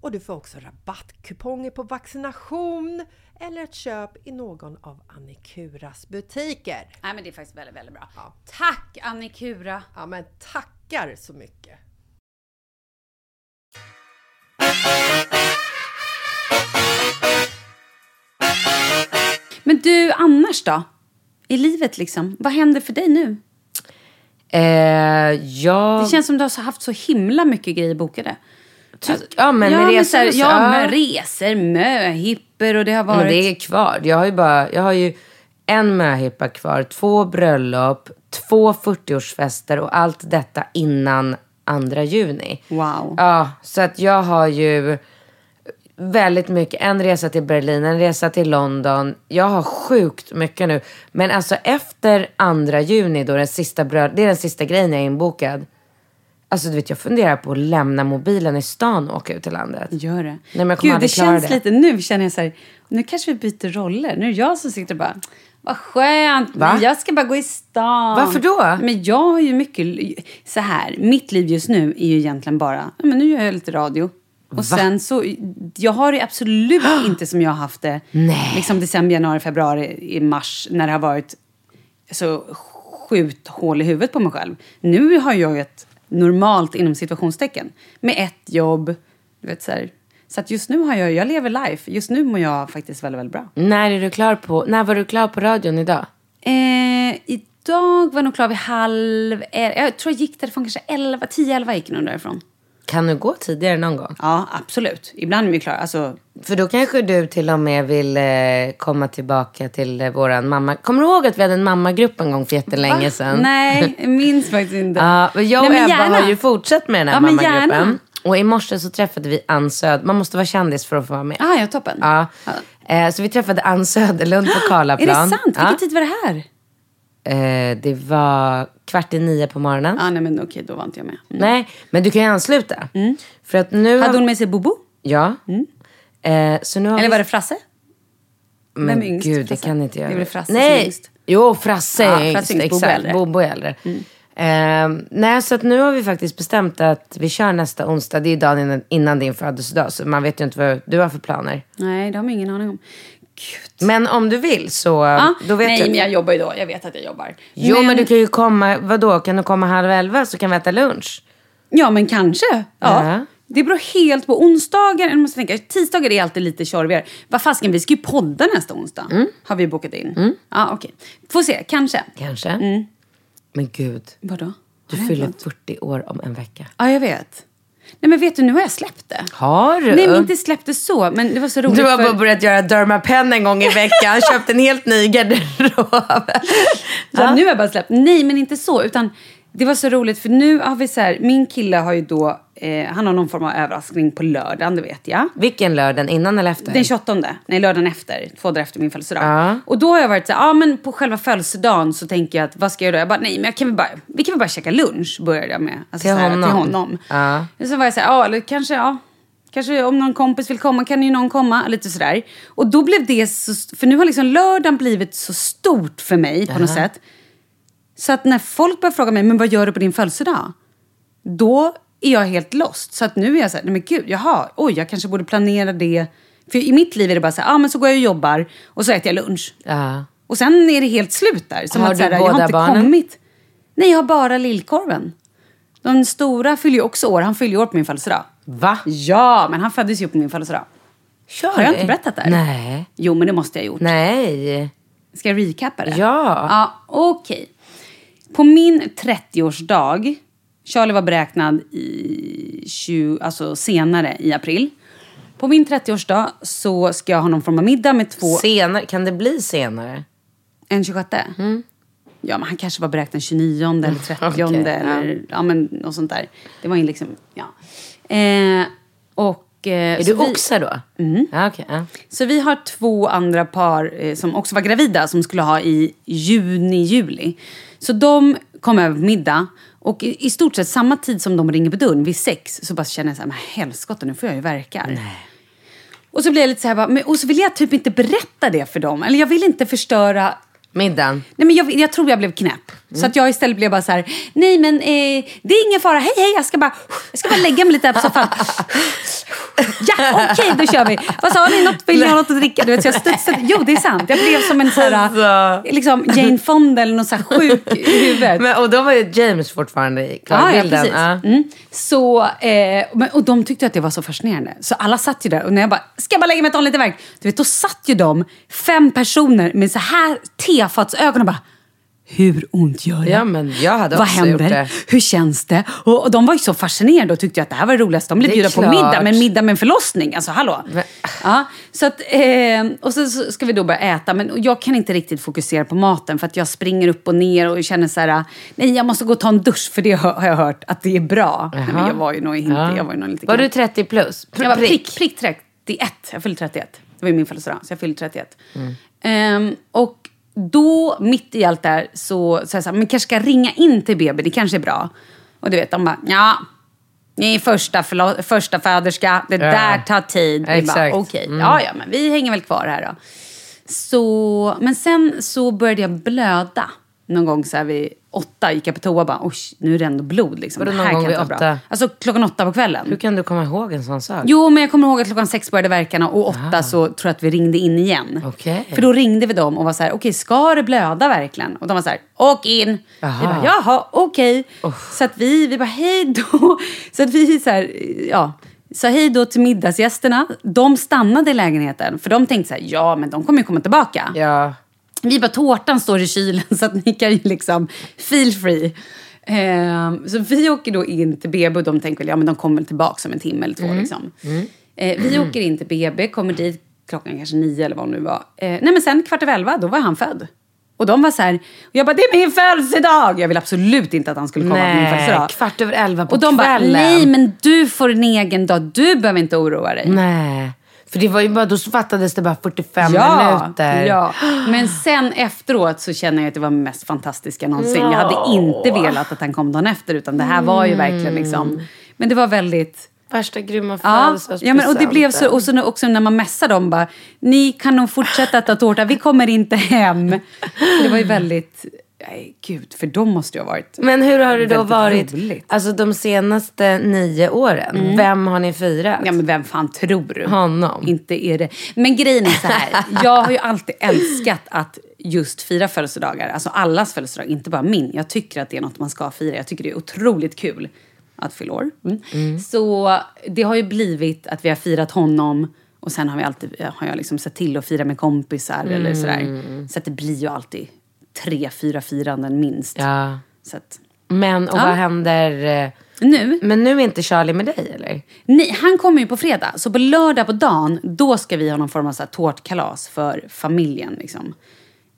och du får också rabattkuponger på vaccination eller ett köp i någon av Annikuras butiker. Nej, men det är faktiskt väldigt, väldigt bra. Ja. Tack Annikura! Ja, men tackar så mycket! Men du, annars då? I livet liksom, vad händer för dig nu? Eh, jag... Det känns som du har haft så himla mycket grejer bokade. Ty- ja, men ja, med men resor så så- Ja, med resor, möhipper och det har varit... Men det är kvar. Jag har ju bara, jag har ju en möhippa kvar, två bröllop, två 40-årsfester och allt detta innan andra juni. Wow. Ja, så att jag har ju väldigt mycket. En resa till Berlin, en resa till London. Jag har sjukt mycket nu. Men alltså efter andra juni då, den sista bröd, det är den sista grejen jag är inbokad. Alltså du vet, jag funderar på att lämna mobilen i stan och åka ut i landet. Gör det. men jag kommer Gud, det känns det. lite... Nu känner jag så här, nu kanske vi byter roller. Nu är jag som sitter och bara, vad skönt, Va? men jag ska bara gå i stan. Varför då? Men jag har ju mycket, så här, mitt liv just nu är ju egentligen bara, men nu gör jag lite radio. Och sen så, jag har det absolut [gasps] inte som jag har haft det. Nej. Liksom december, januari, februari, i mars, när det har varit så skjut hål i huvudet på mig själv. Nu har jag ju ett normalt inom situationstecken. Med ett jobb. Du vet, så här. så att just nu har jag, jag lever life. Just nu mår jag faktiskt väldigt, väldigt bra. När är du klar på, när var du klar på radion idag? Eh, idag var jag nog klar vid halv Jag tror jag gick därifrån kanske 11, 10-11 gick jag nog därifrån. Kan du gå tidigare någon gång? Ja, absolut. Ibland är vi klara. Alltså, För då kanske du till och med vill eh, komma tillbaka till eh, våran mamma. Kommer du ihåg att vi hade en mammagrupp en gång för jättelänge sedan? nej, [laughs] jag minns faktiskt inte. Ja, jag och Nej, Ebba gärna. har ju fortsatt med den här Ja, mammagruppen. gärna. Och i morse så träffade vi Ann Söd. Man måste vara kändis för att få vara med. Ah, ja, toppen. Ja. Eh, så vi träffade Ann Söderlund på [gasps] Är Karlaplan. det sant? Vilken Ja. tid var det här? Eh, det var kvart i nio på morgonen. Ah, nej, men okej, då var inte jag med. Mm. Nej, men du kan ju ansluta. För att nu... Hade hon med sig Bobo? Ja. Eh, så nu har Eller vi... var det Frasse? Men Vem är yngst? gud, det Frasse? kan inte jag. Det är väl Frasse som är Nej, yngst? jo, Frasse är Frasse yngst. är yngst, Bobo äldre. Bobo äldre. Eh, nej, så att nu har vi faktiskt bestämt att vi kör nästa onsdag. Det är dagen innan, innan din födelsedag. Så man vet ju inte vad du har för planer. Nej, det har man ingen aning om. Gud. Men om du vill så Ja, då vet nej, jag. men jag jobbar ju då. Jag vet att jag jobbar. Jo, men... du kan ju komma, vadå, kan du komma halv elva så kan vi äta lunch? Ja, men kanske. Ja. Ja. Det beror helt på. Onsdagar, jag måste tänka, tisdagar är alltid lite tjorvigare. Vad fasken, vi ska ju podda nästa onsdag. Mm. Har vi bokat in. Ja, okej. Får se, kanske. Kanske. Mm. Men gud, Vadå? du fyller hänt något? 40 år om en vecka. Ja, jag vet. Nej, men vet du, nu har jag släppt det. Har du? Nej, men inte släppt det så, men det var så roligt. Du har för... bara börjat göra Dermapen en gång i veckan. [laughs] Köpt en helt ny garderob. Ja, nu har jag bara släppt. Nej, men inte så. Utan det var så roligt för nu har vi så här, min kille har ju då, eh, han har någon form av överraskning på lördagen, det vet jag. Vilken lördag? Innan eller efter? Den 28, nej lördagen efter, två dagar efter min födelsedag. Ja. Och då har jag varit så ja men på själva födelsedagen så tänker jag att vad ska jag göra? Jag bara, nej men jag kan väl bara, vi kan väl bara käka lunch, började jag med. Alltså, Till så här, honom? Till honom. Ja. Och så var jag så här, ja eller kanske, ja. Kanske om någon kompis vill komma kan ju någon komma. Lite sådär. Och då blev det så... För nu har liksom lördagen blivit så stort för mig på något sätt. Så att när folk börjar fråga mig, men vad gör du på din födelsedag? Då är jag helt lost. Så att nu är jag så här, nej men gud, jaha, oj, jag kanske borde planera det. För i mitt liv är det bara så här, ja ah, men så går jag och jobbar och så äter jag lunch. Ja. Och sen är det helt slut där. Som Har att, så här, du jag har båda inte barnen? kommit. Nej, jag har bara lillkorven. Den stora fyller ju också år. Han fyller ju år på min födelsedag. Va? Ja, men han föddes ju på min födelsedag. Kör. Har jag inte berättat det? Nej. Jo, men det måste jag ha gjort. Nej. Ska jag recappa det? Ja. Ja, okej. På min 30-årsdag, Charlie var beräknad i 20, alltså senare i april. På min 30-årsdag så ska jag ha någon form av middag med två... Senare, kan det bli senare? En 26? Ja, men han kanske var beräknad 29 eller 30 [laughs] Okej, eller ja. men något sånt där. Det var ju liksom, ja. Eh, och... Eh, Är du oxe då? Mm. Ja, okej, ja. Så vi har två andra par eh, som också var gravida som skulle ha i juni, juli. Så de kom över på middag. Och i, i stort sett samma tid som de ringer på dörren, vid sex, så bara känner jag så här, men helskotta nu får jag ju verkar. Och så blir jag lite så här, bara, men, och så vill jag typ inte berätta det för dem. Eller jag vill inte förstöra Middagen. Nej, men jag, jag tror jag blev knäpp. Så att jag istället blev bara så här, nej men eh, det är ingen fara, hej hej, jag ska bara, jag ska bara lägga mig lite här på soffan. Ja, okej, då kör vi. Vad sa ni? Något, vill ni ha något att dricka? Du vet, så jag studsade. Jo, det är sant. Jag blev som en så här, Alltså. liksom Jane Fonda eller någon så här sjuk i huvudet. Men, och då var ju James fortfarande i Ja, ja, klarbilden. precis. Mm. Så, eh, men, och de tyckte att det var så fascinerande. Så alla satt ju där och när jag bara, ska jag bara lägga mig och ta lite verk? Du vet, då satt ju de, fem personer med så här tefatsögon och bara, hur ont gör det? Ja, men jag hade Vad också händer? gjort det. Hur känns det? Och, och de var ju så fascinerade och tyckte att det här var det roligaste. De blev bjudna på middag, men middag med en förlossning. Alltså hallå. Men- Ja, så att, eh, och så, så ska vi då börja äta. Men jag kan inte riktigt fokusera på maten för att jag springer upp och ner och känner så här, nej jag måste gå och ta en dusch för det har jag hört att det är bra. Nej, men jag var ju nog inte, Ja. jag var ju nog lite Var du 30 plus? Pr- jag var prick, prick 31. Jag fyllde 31. Det var ju min födelsedag, så jag fyllde 31. Ehm, och då, mitt i allt det här, så sa jag så här, men kanske ska jag ringa in till BB, det kanske är bra. Och du vet, de bara, ja, ni är första, förlo- första föderska, det där tar tid. Vi bara. Okej, ja, ja, men vi hänger väl kvar här då. Så, men sen så började jag blöda. Någon gång så här vid åtta gick jag på toa och bara, oj, nu är det ändå blod. Liksom. Vadå någon här gång kan vid åtta? bra. Alltså klockan åtta på kvällen. Hur kan du komma ihåg en sån sak? Jo, men jag kommer ihåg att klockan sex började verkarna och åtta så tror jag att vi ringde in igen. Okej. För då ringde vi dem och var så här, okej, ska det blöda verkligen? Och de var så här, åk in. Jaha. Vi bara, jaha, okej. Så att vi, vi bara, hej då. [laughs] Så att vi så här, ja, sa hej då till middagsgästerna. De stannade i lägenheten, för de tänkte så här, ja, men de kommer ju komma tillbaka. Ja. Vi bara, tårtan står i kylen [laughs] så att ni kan ju liksom feel free. Ehm, så vi åker då in till BB och de tänker väl, ja men de kommer väl tillbaka om en timme eller två liksom. Eh, vi åker in till BB, kommer dit klockan kanske nio eller vad det nu var. Eh, nej men sen kvart över elva, då var han född. Och de var så här, och jag bara, det är min födelsedag! Jag vill absolut inte att han skulle komma på min Nej, födelsedag. kvart över elva på Och de bara, kvällen. nej men du får en egen dag, du behöver inte oroa dig. Nej. För det var ju bara, då fattades det bara 45 ja, minuter. Ja, men sen efteråt så känner jag att det var mest fantastiska någonsin. Jag hade inte velat att han kom dagen efter, utan det här var ju verkligen liksom... Men det var väldigt... Värsta grymma Ja, födelsedagspresenten. ja men, och det blev så, och så också när man messade dem bara, ni kan nog fortsätta äta tårta, vi kommer inte hem. Det var ju väldigt, nej gud, för de måste ju ha varit Men hur har det då varit roligt. Mm. alltså, de senaste nio åren? Vem har ni firat? Ja men vem fan tror du? Honom. Inte är det. Men grejen är så här. [laughs] jag har ju alltid älskat att just fira födelsedagar. Alltså allas födelsedag, inte bara min. Jag tycker att det är något man ska fira. Jag tycker det är otroligt kul att fylla år. Mm. Så det har ju blivit att vi har firat honom. Och sen har vi alltid, har jag liksom sett till att fira med kompisar eller sådär. Så att det blir ju alltid tre, fyra firanden minst. Ja. Så att, Men, och Ja. vad händer? eh, nu, Men nu är inte Charlie med dig eller? Nej, han kommer ju på fredag. Så på lördag på dagen, då ska vi ha någon form av så här tårtkalas för familjen. Liksom.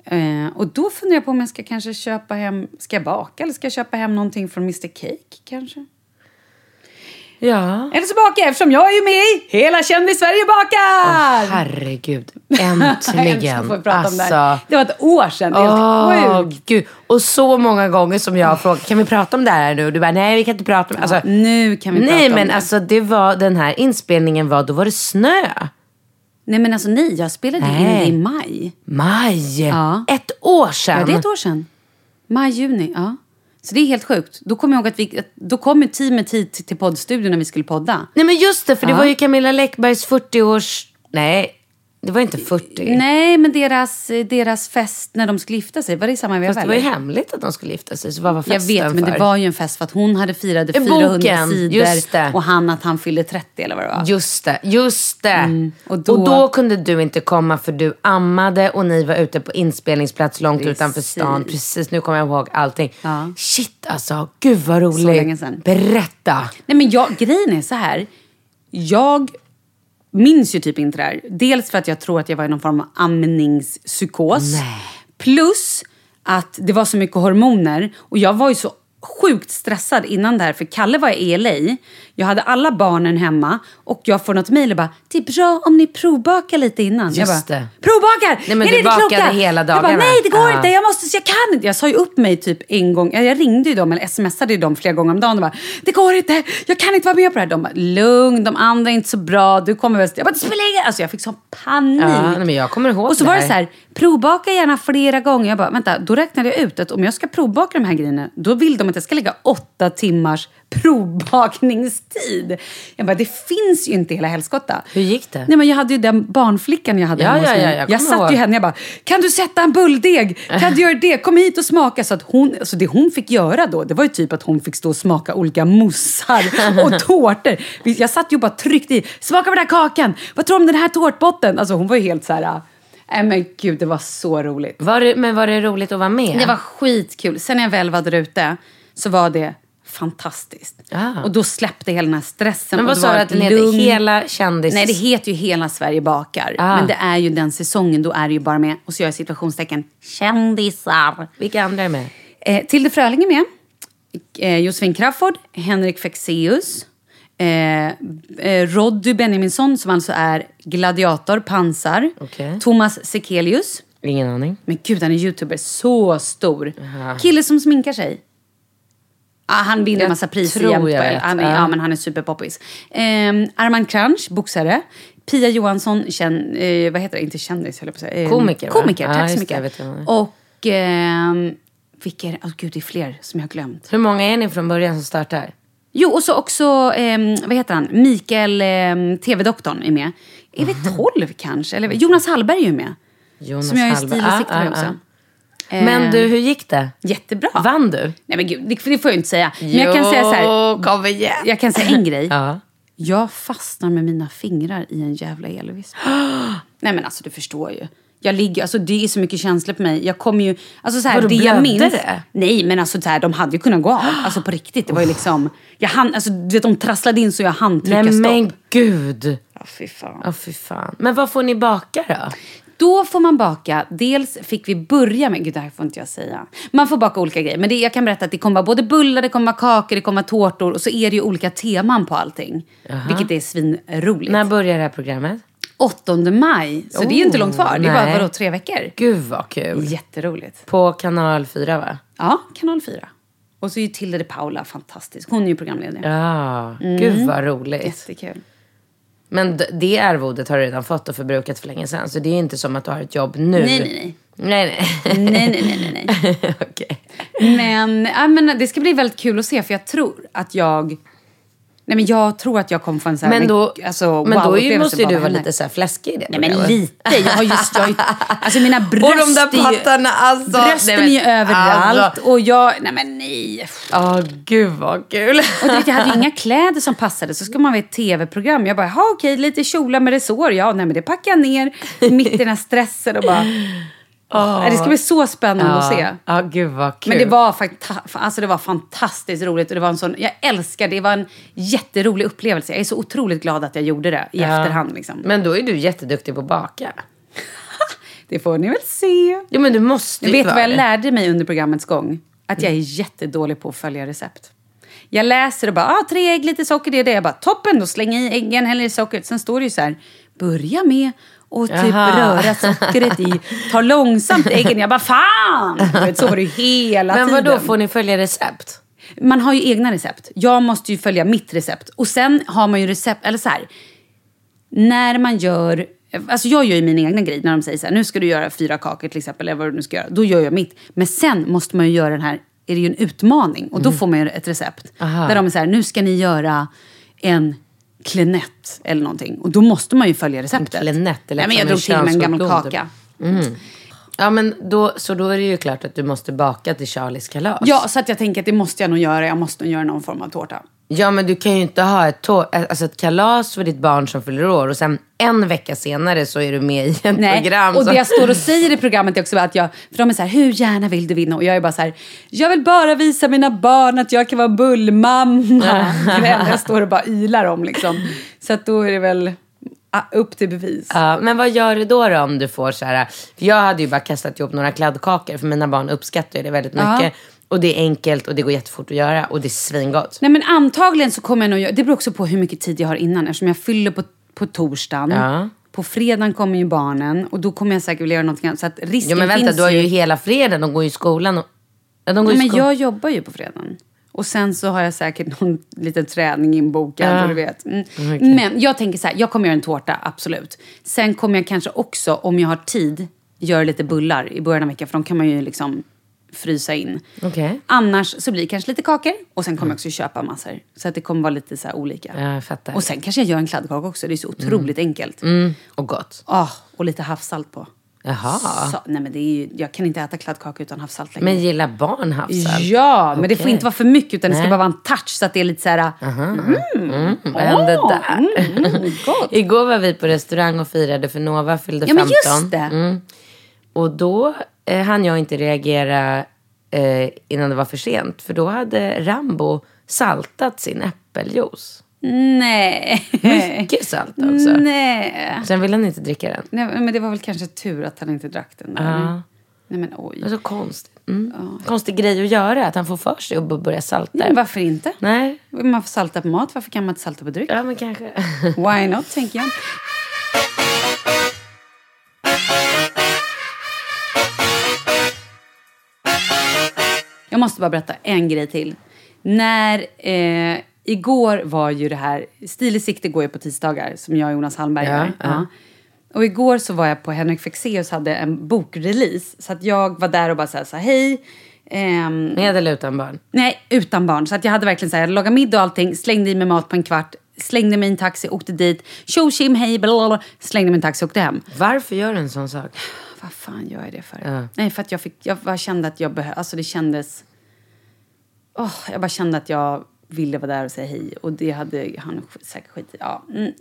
Eh, och då funderar jag på om jag ska kanske köpa hem... Ska jag baka eller ska jag köpa hem någonting från Mr Cake kanske? Ja. Eller så bakar jag eftersom jag är ju med i Hela Kändis-Sverige bakar! Herregud, [laughs] Jag äntligen. älskar att få prata om det alltså, här. Det var ett år sedan. Det är helt Åh, sjukt. gud. Och så många gånger som jag har frågat, kan vi prata om det här nu? Du bara, nej vi kan inte prata om det. Alltså, Ja, nu kan vi nej prata om men det. alltså det var, den här inspelningen var, då var det snö. Nej men alltså nej, jag spelade in Nej. det i maj. Maj! Ja. Ett år sedan. Ja, det är ett år sedan. Maj, juni. Ja. Så det är helt sjukt. Då kommer jag ihåg att vi, då kom teamet hit till poddstudion när vi skulle podda. Nej men just det, för det Ja. var ju Camilla Läckbergs 40-års... Nej, Det var inte 40. Nej, men deras, deras fest när de skulle gifta sig, var det i samma veva? Fast det var ju hemligt att de skulle gifta sig. Så vad var Jag festen vet, men för? det var ju en fest för att hon hade firade Eh, 400 boken, sidor och han att han fyllde 30 eller vad det var. Just det, just det. Mm, och och, då- då... kunde du inte komma för du ammade och ni var ute på inspelningsplats långt Precis. utanför stan. Precis, nu kommer jag ihåg allting. Ja. Shit alltså, gud vad roligt. länge sedan. Berätta. Nej men jag, grejen är så här. Jag minns ju typ inte det här. Dels för att jag tror att jag var i någon form av amningspsykos. Plus att det var så mycket hormoner. Och jag var ju så sjukt stressad innan det här. För Kalle var i LA. Jag hade alla barnen hemma. Och jag får något mejl och bara, det är bra om ni provbakar lite innan. jag Just bara, det. Provbakar! Nej, men är du bakade kloka? hela Jag bara, dagarna. nej det går Ja. inte, jag måste, jag kan inte. Jag sa ju upp mig typ en gång. Jag ringde ju dem eller smsade ju dem flera gånger om dagen och bara, det går inte, jag kan inte vara med på det här. De bara, lugn, de andra är inte så bra, du kommer väl... Jag bara, det spelar ingen Alltså jag fick sån panik. Ja, men jag kommer ihåg och så det var det så här, provbaka gärna flera gånger. Jag bara, vänta, då räknade jag ut att om jag ska provbaka de här grejerna, då vill de att jag ska lägga åtta timmars provbakningstid. Jag bara, det finns ju inte i hela helskotta. Hur gick det? Nej, men jag hade ju den barnflickan jag hade Ja, hemma hos ja, mig. ja, jag jag satt ju henne, jag bara, kan du sätta en bulldeg? Kan du göra det? Kom hit och smaka. Så att hon, alltså det hon fick göra då, det var ju typ att hon fick stå och smaka olika moussar och [laughs] tårtor. Jag satt ju och bara tryckte i, smaka på den här kakan, vad tror du om den här tårtbotten? Alltså hon var ju helt så här, nej men gud det var så roligt. Var det, men var det roligt att vara med? Det var skitkul. Sen när jag väl var där ute så var det fantastiskt. Ah. Och då släppte hela den här stressen. Men vad sa du att den heter? Hela kändis... Nej, det heter ju Hela Sverige bakar. Ah. Men det är ju den säsongen, då är det ju bara med, och så gör jag situationstecken, kändisar. Vilka andra är med? Eh, Tilde Fröling är med. Eh, Josefin Crafoord, Henrik Fexeus. Eh, eh, Roddy Benjaminsson som alltså är gladiator, pansar. Okej. Thomas Sekelius. Ingen aning. Men gud, han är youtuber. Så stor. Kille som sminkar sig. Ah, han vinner massa priser jämt. Han är, Ja. men han är superpoppis. Eh, Armand Kranch, boxare. Pia Johansson, känn, eh, vad heter det? Inte kändis, höll jag på att säga. Eh, Komiker, va? Komiker, tack just så mycket. det. Och ehm, vilka är det? Åh gud, det är fler som jag har glömt. Hur många är ni från början som startar? Jo, och så också, ehm, vad heter han? Mikael, ehm, TV-doktorn är med. Är vi tolv kanske? Eller, Jonas Hallberg är ju med. Jonas som jag är stil och Ah, ah, med också. Men du, hur gick det? Jättebra. Vann du? Nej men gud, det, det får jag inte säga. Men jag kan säga så här. kom igen. Jag kan säga en grej. [laughs] Ja. Jag fastnar med mina fingrar i en jävla elvisp. [gasps] Nej men alltså du förstår ju. Jag ligger, alltså det är så mycket känslor på mig. Jag kommer ju, alltså så här, Vadå, det jag minns. det? Nej men alltså så här, de hade ju kunnat gå av. Alltså på riktigt. Det var ju liksom, jag hann, alltså du vet de trasslade in så jag hann trycka Nej stopp. men gud. Ja, fy fan. Ja, fy fan. Men vad får ni baka då? Då får man baka, dels fick vi börja med, gud det här får inte jag säga. Man får baka olika grejer, men det, jag kan berätta att det kommer vara både bullar, det kommer vara kakor, det kommer vara tårtor och så är det ju olika teman på allting. Vilket är svinroligt. När börjar det här programmet? 8 maj, så det är inte långt kvar. Det är bara nej. vadå, tre veckor. Gud vad kul. Jätteroligt. På kanal 4 va? Ja, kanal 4. Och så är ju Tilde de Paula fantastisk. Hon är ju programledare. Ja, Mm. gud vad roligt. Jättekul. Men det arvodet har du redan fått och förbrukat för länge sedan. Så det är inte som att du har ett jobb nu. Nej, nej, nej. Nej, nej. Nej, nej, nej, nej. [laughs] Okej. Men, ja, men det ska bli väldigt kul att se för jag tror att jag... Nej men jag tror att jag kommer få en sån här... Men då, alltså, men då är, ju- måste ju du vara lite så här fläskig i det Nej men lite. Jag har just... Jag, [laughs] alltså mina bröst Och de där pattarna, alltså. Brösten Nej, men- är ju överallt. alltså. Och jag... Nej men nej. Ja, gud vad kul. Och du vet, jag hade ju inga kläder som passade. Så ska man vara i ett tv-program. Jag bara, "Ha, okej, lite kjolar med resår. Ja, nej men det packar jag ner mitt i den här stressen och bara... Det ska bli så spännande att se. Ja, gud vad kul. Men det var, alltså det var fantastiskt roligt. Och det var en sån, jag älskar det. Det var en jätterolig upplevelse. Jag är så otroligt glad att jag gjorde det i Ja. efterhand. Liksom. Men då är du jätteduktig på att baka. [laughs] Det får ni väl se. Jo men du måste ju vet vara vad jag lärde mig under programmets gång? Att jag är jättedålig på att följa recept. Jag läser och bara, ah, tre ägg, lite socker, det är det. Jag bara, toppen, då slänger jag i äggen, häller i sockret. Sen står det ju så här, börja med och typ Jaha. röra sockret i, ta långsamt äggen. Jag bara, fan! Vet, så var det ju hela Men tiden. vad då får ni följa recept? Man har ju egna recept. Jag måste ju följa mitt recept. Och sen har man ju recept, eller så här. När man gör, alltså jag gör ju min egna grej när de säger så här, nu ska du göra fyra kakor till exempel, eller vad du nu ska göra. Då gör jag mitt. Men sen måste man ju göra den här, är det ju en utmaning. Och då får man ju ett recept. Aha. Där de är så här, nu ska ni göra en Clenette eller någonting. Och då måste man ju följa receptet. Clenette, det lät Nej, men jag drog till med en gammal könssjukdom, kaka. typ. Ja, men då, så då är det ju klart att du måste baka till Charlies kalas. Ja, så att jag tänker att det måste jag nog göra. Jag måste nog göra någon form av tårta. Ja, men du kan ju inte ha ett, alltså ett kalas för ditt barn som fyller år och sen en vecka senare så är du med i ett program. och som... det jag står och säger i programmet är också att jag, för de är så här, hur gärna vill du vinna? Och jag är bara så här, jag vill bara visa mina barn att jag kan vara bullmamma. [laughs] Det jag står och bara ylar om liksom. Så att då är det väl ah, upp till bevis. Ja, men vad gör du då, då om du får så här... För jag hade ju bara kastat ihop några kladdkakor för mina barn uppskattar ju det väldigt mycket. Och det är enkelt och det går jättefort att göra och det är svingott. Nej men antagligen så kommer jag nog göra, det beror också på hur mycket tid jag har innan eftersom jag fyller på, på torsdagen. Ja. På fredagen kommer ju barnen och då kommer jag säkert vilja göra någonting annat. Så att risken Ja men vänta, finns du har ju hela fredagen, de går ju i skolan. Och... Ja, de går Nej, men skolan. jag jobbar ju på fredagen. Och sen så har jag säkert [laughs] någon liten träning inbokad. Ja. Och du vet. Mm. Men jag tänker så här, jag kommer göra en tårta, absolut. Sen kommer jag kanske också, om jag har tid, göra lite bullar i början av veckan. För de kan man ju liksom frysa in. Okej. Annars så blir det kanske lite kakor. Och sen kommer jag också köpa massor. Så att det kommer vara lite så olika. Ja. Och sen kanske jag gör en kladdkaka också. Det är så otroligt enkelt. Mm, och gott. Ah, och lite havssalt på. Jaha. Så, nej men det är ju, jag kan inte äta kladdkaka utan havssalt längre. Men gillar barn havssalt? Ja, men det får inte vara för mycket utan det ska Nej. bara vara en touch så att det är lite så här... Mm, vad hände där? Mm. [laughs] Igår var vi på restaurang och firade för Nova fyllde Ja, 15. men just det. Mm. Och då eh, hann jag inte reagera eh, innan det var för sent. För då hade Rambo saltat sin äppeljuice. Nej. Mycket salt också. Nej. Sen ville han inte dricka den. Nej. Men det var väl kanske tur att han inte drack den där. Ja. Nej men oj. Det var så konstigt. Mm. Konstig grej att göra, att han får för sig att börja salta. Nej, varför inte? Nej, Man får salta på mat, varför kan man inte salta på dryck? ja men kanske. Why not, tänker jag. Jag måste bara berätta en grej till. När, eh, igår var ju det här, Stil i sikte går ju på tisdagar som jag och Jonas Hallberg Ja, gör. ja. Och igår så var jag på Henrik Fexeus hade en bokrelease. Så att jag var där och bara här hej. ehm, Med eller utan barn? Nej, utan barn. Så att jag hade verkligen så här, jag lagade middag och allting, slängde i mig mat på en kvart, slängde mig i en taxi, åkte dit, tjo tjim hej, blablabla, slängde mig i en taxi och åkte hem. Varför gör du en sån sak? Vad fan gör jag det för? Ja. Nej, för att jag, fick, jag bara kände att jag behövde, alltså det kändes... Åh, jag bara kände att jag ville vara där och säga hej. Och det hade han säkert skit i. Ja, mm,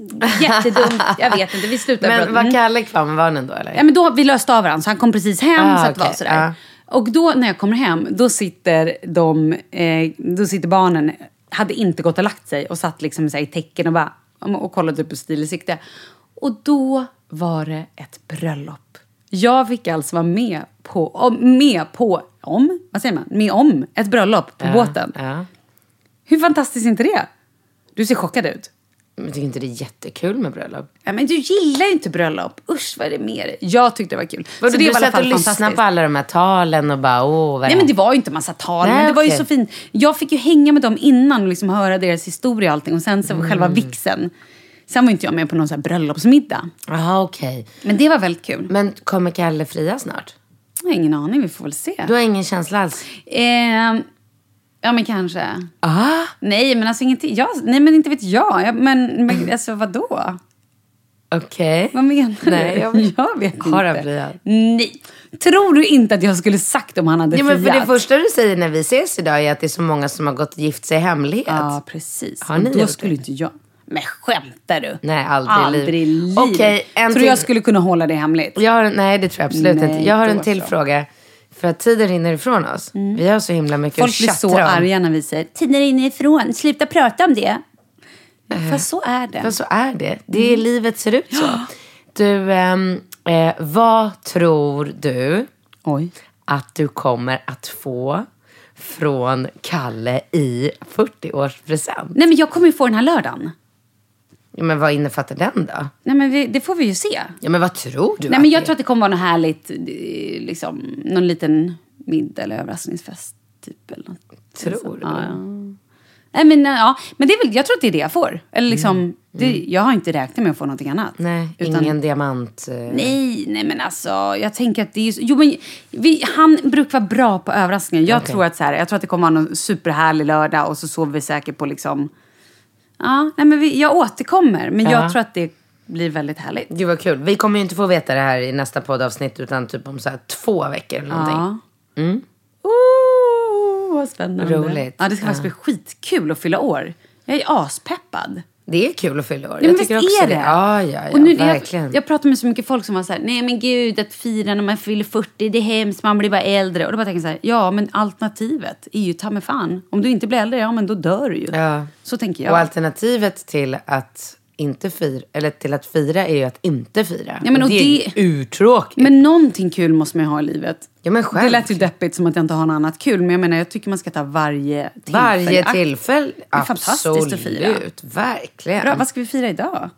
jättedumt. [laughs] jag vet inte, vi slutade Men var Mm. Kalle kvar med barnen då eller? Ja, men då, vi löste av varandra, så han kom precis hem. Ah, så att det var sådär. ja. Och då när jag kommer hem, då sitter, de, eh, då sitter barnen, hade inte gått och lagt sig och satt liksom så här, i tecken och, bara, och kollade upp på stil i sikte. Och då var det ett bröllop. Jag fick alltså vara med på, med på, om, vad säger man, med om ett bröllop på båten. Ja. Hur fantastiskt är inte det? Du ser chockad ut. Men tycker inte det är jättekul med bröllop? Ja, men du gillar ju inte bröllop. Usch, vad är det med dig? Jag tyckte det var kul. Vadå, Så det du satt och lyssnade på alla de här talen och bara åh Nej men det var ju inte massa tal, Nej, men det var ju så fint. Jag fick ju hänga med dem innan och liksom höra deras historia och allting. Och sen så Mm. själva vixen. Sen var inte jag med på någon så här bröllopsmiddag. Jaha okej. Men det var väldigt kul. Men kommer Kalle fria snart? Jag har ingen aning, vi får väl se. Du har ingen känsla alls? Ehm, ja men kanske. Ah. Nej men alltså ingenting. Jag, nej men inte vet jag. jag men, men [clears throat] alltså vadå? Okej. Vad menar Nej, du? jag- jag vet Har han inte. friat? Nej. Tror du inte att jag skulle sagt om han hade Ja, men för det friat? första du säger när vi ses idag är att det är så många som har gått och gift sig i hemlighet. Ja, precis. Har Och ni då gjort skulle det? inte jag... Men skämtar du? Nej, aldrig Aldrig i livet. en Tror till- du jag skulle kunna hålla det hemligt? Jag har, nej, det tror jag absolut Nej, inte. Jag har en till så. fråga. För att tiden rinner ifrån oss. Vi har så himla mycket Folk att blir så om. arga när vi säger tiden rinner ifrån, sluta prata om det. Eh, För så är det. Men så är det. Det är Mm. livet ser ut så. Du, ehm, eh, vad tror du Oj. att du kommer att få från Kalle i 40-årspresent? Nej men jag kommer ju få den här lördagen. Ja, men vad innefattar den då? Nej men vi, det får vi ju se. Ja, men vad tror du? Nej men jag det- tror att det kommer vara något härligt, eh, liksom, någon liten middag eller överraskningsfest. Typ, eller något. Tror du? Ja, ja. Nej men, ja, men det är väl, jag tror att det är det jag får. Eller liksom, det, jag har inte räknat med att få någonting annat. Mm. Nej, Utan- ingen diamant. eh, Nej, nej men alltså jag tänker att det är Jo men vi, han brukar vara bra på överraskningar. Jag Okej. tror att så här, jag tror att det kommer vara någon superhärlig lördag och så sover vi säkert på liksom Ja, nej, men vi, jag återkommer. Men Ja. jag tror att det blir väldigt härligt. Gud vad kul. Vi kommer ju inte få veta det här i nästa poddavsnitt utan typ om så här två veckor eller någonting. Ja. Ooh, vad spännande. Roligt. Ja, det ska faktiskt bli skitkul att fylla år. Jag är aspeppad. Det är kul att fylla år. Men jag visst tycker också är det? Ja, ja, ja. och nu, verkligen. Jag, jag pratar med så mycket folk som var så här, nej men gud att fira när man fyller 40, det är hemskt, man blir bara äldre. Och då bara tänker jag så här, ja men alternativet är ju ta mig fan. Om du inte blir äldre, ja men då dör du ju. Ja. Så tänker Och jag. alternativet till att inte fira, eller till att fira är ju att inte fira. Ja, men och det är det- ju urtråkigt. Men någonting kul måste man ju ha i livet. Ja, men det lät ju deppigt som att jag inte har något annat kul. Men jag menar, jag tycker man ska ta varje tillfälle. Varje tillfälle. Det är fantastiskt att fira. Verkligen. Bra, vad ska vi fira idag?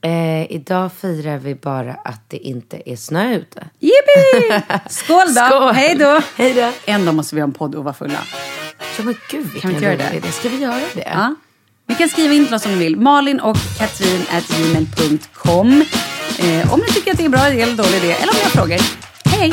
Eh, idag firar vi bara att det inte är snö ute. Yippee! [laughs] Skål då! Skål. Hej då! Hej då. En dag måste vi ha en podd och vara fulla. Ja men gud vilken Kan vi inte göra rolig det? idé. Ska vi göra det? Ja. Ni kan skriva in till oss om ni vill. Malin och Katrin at gmail.com. Eh, om ni tycker att det är en bra idé eller dålig idé. Eller om ni har frågor. Hej!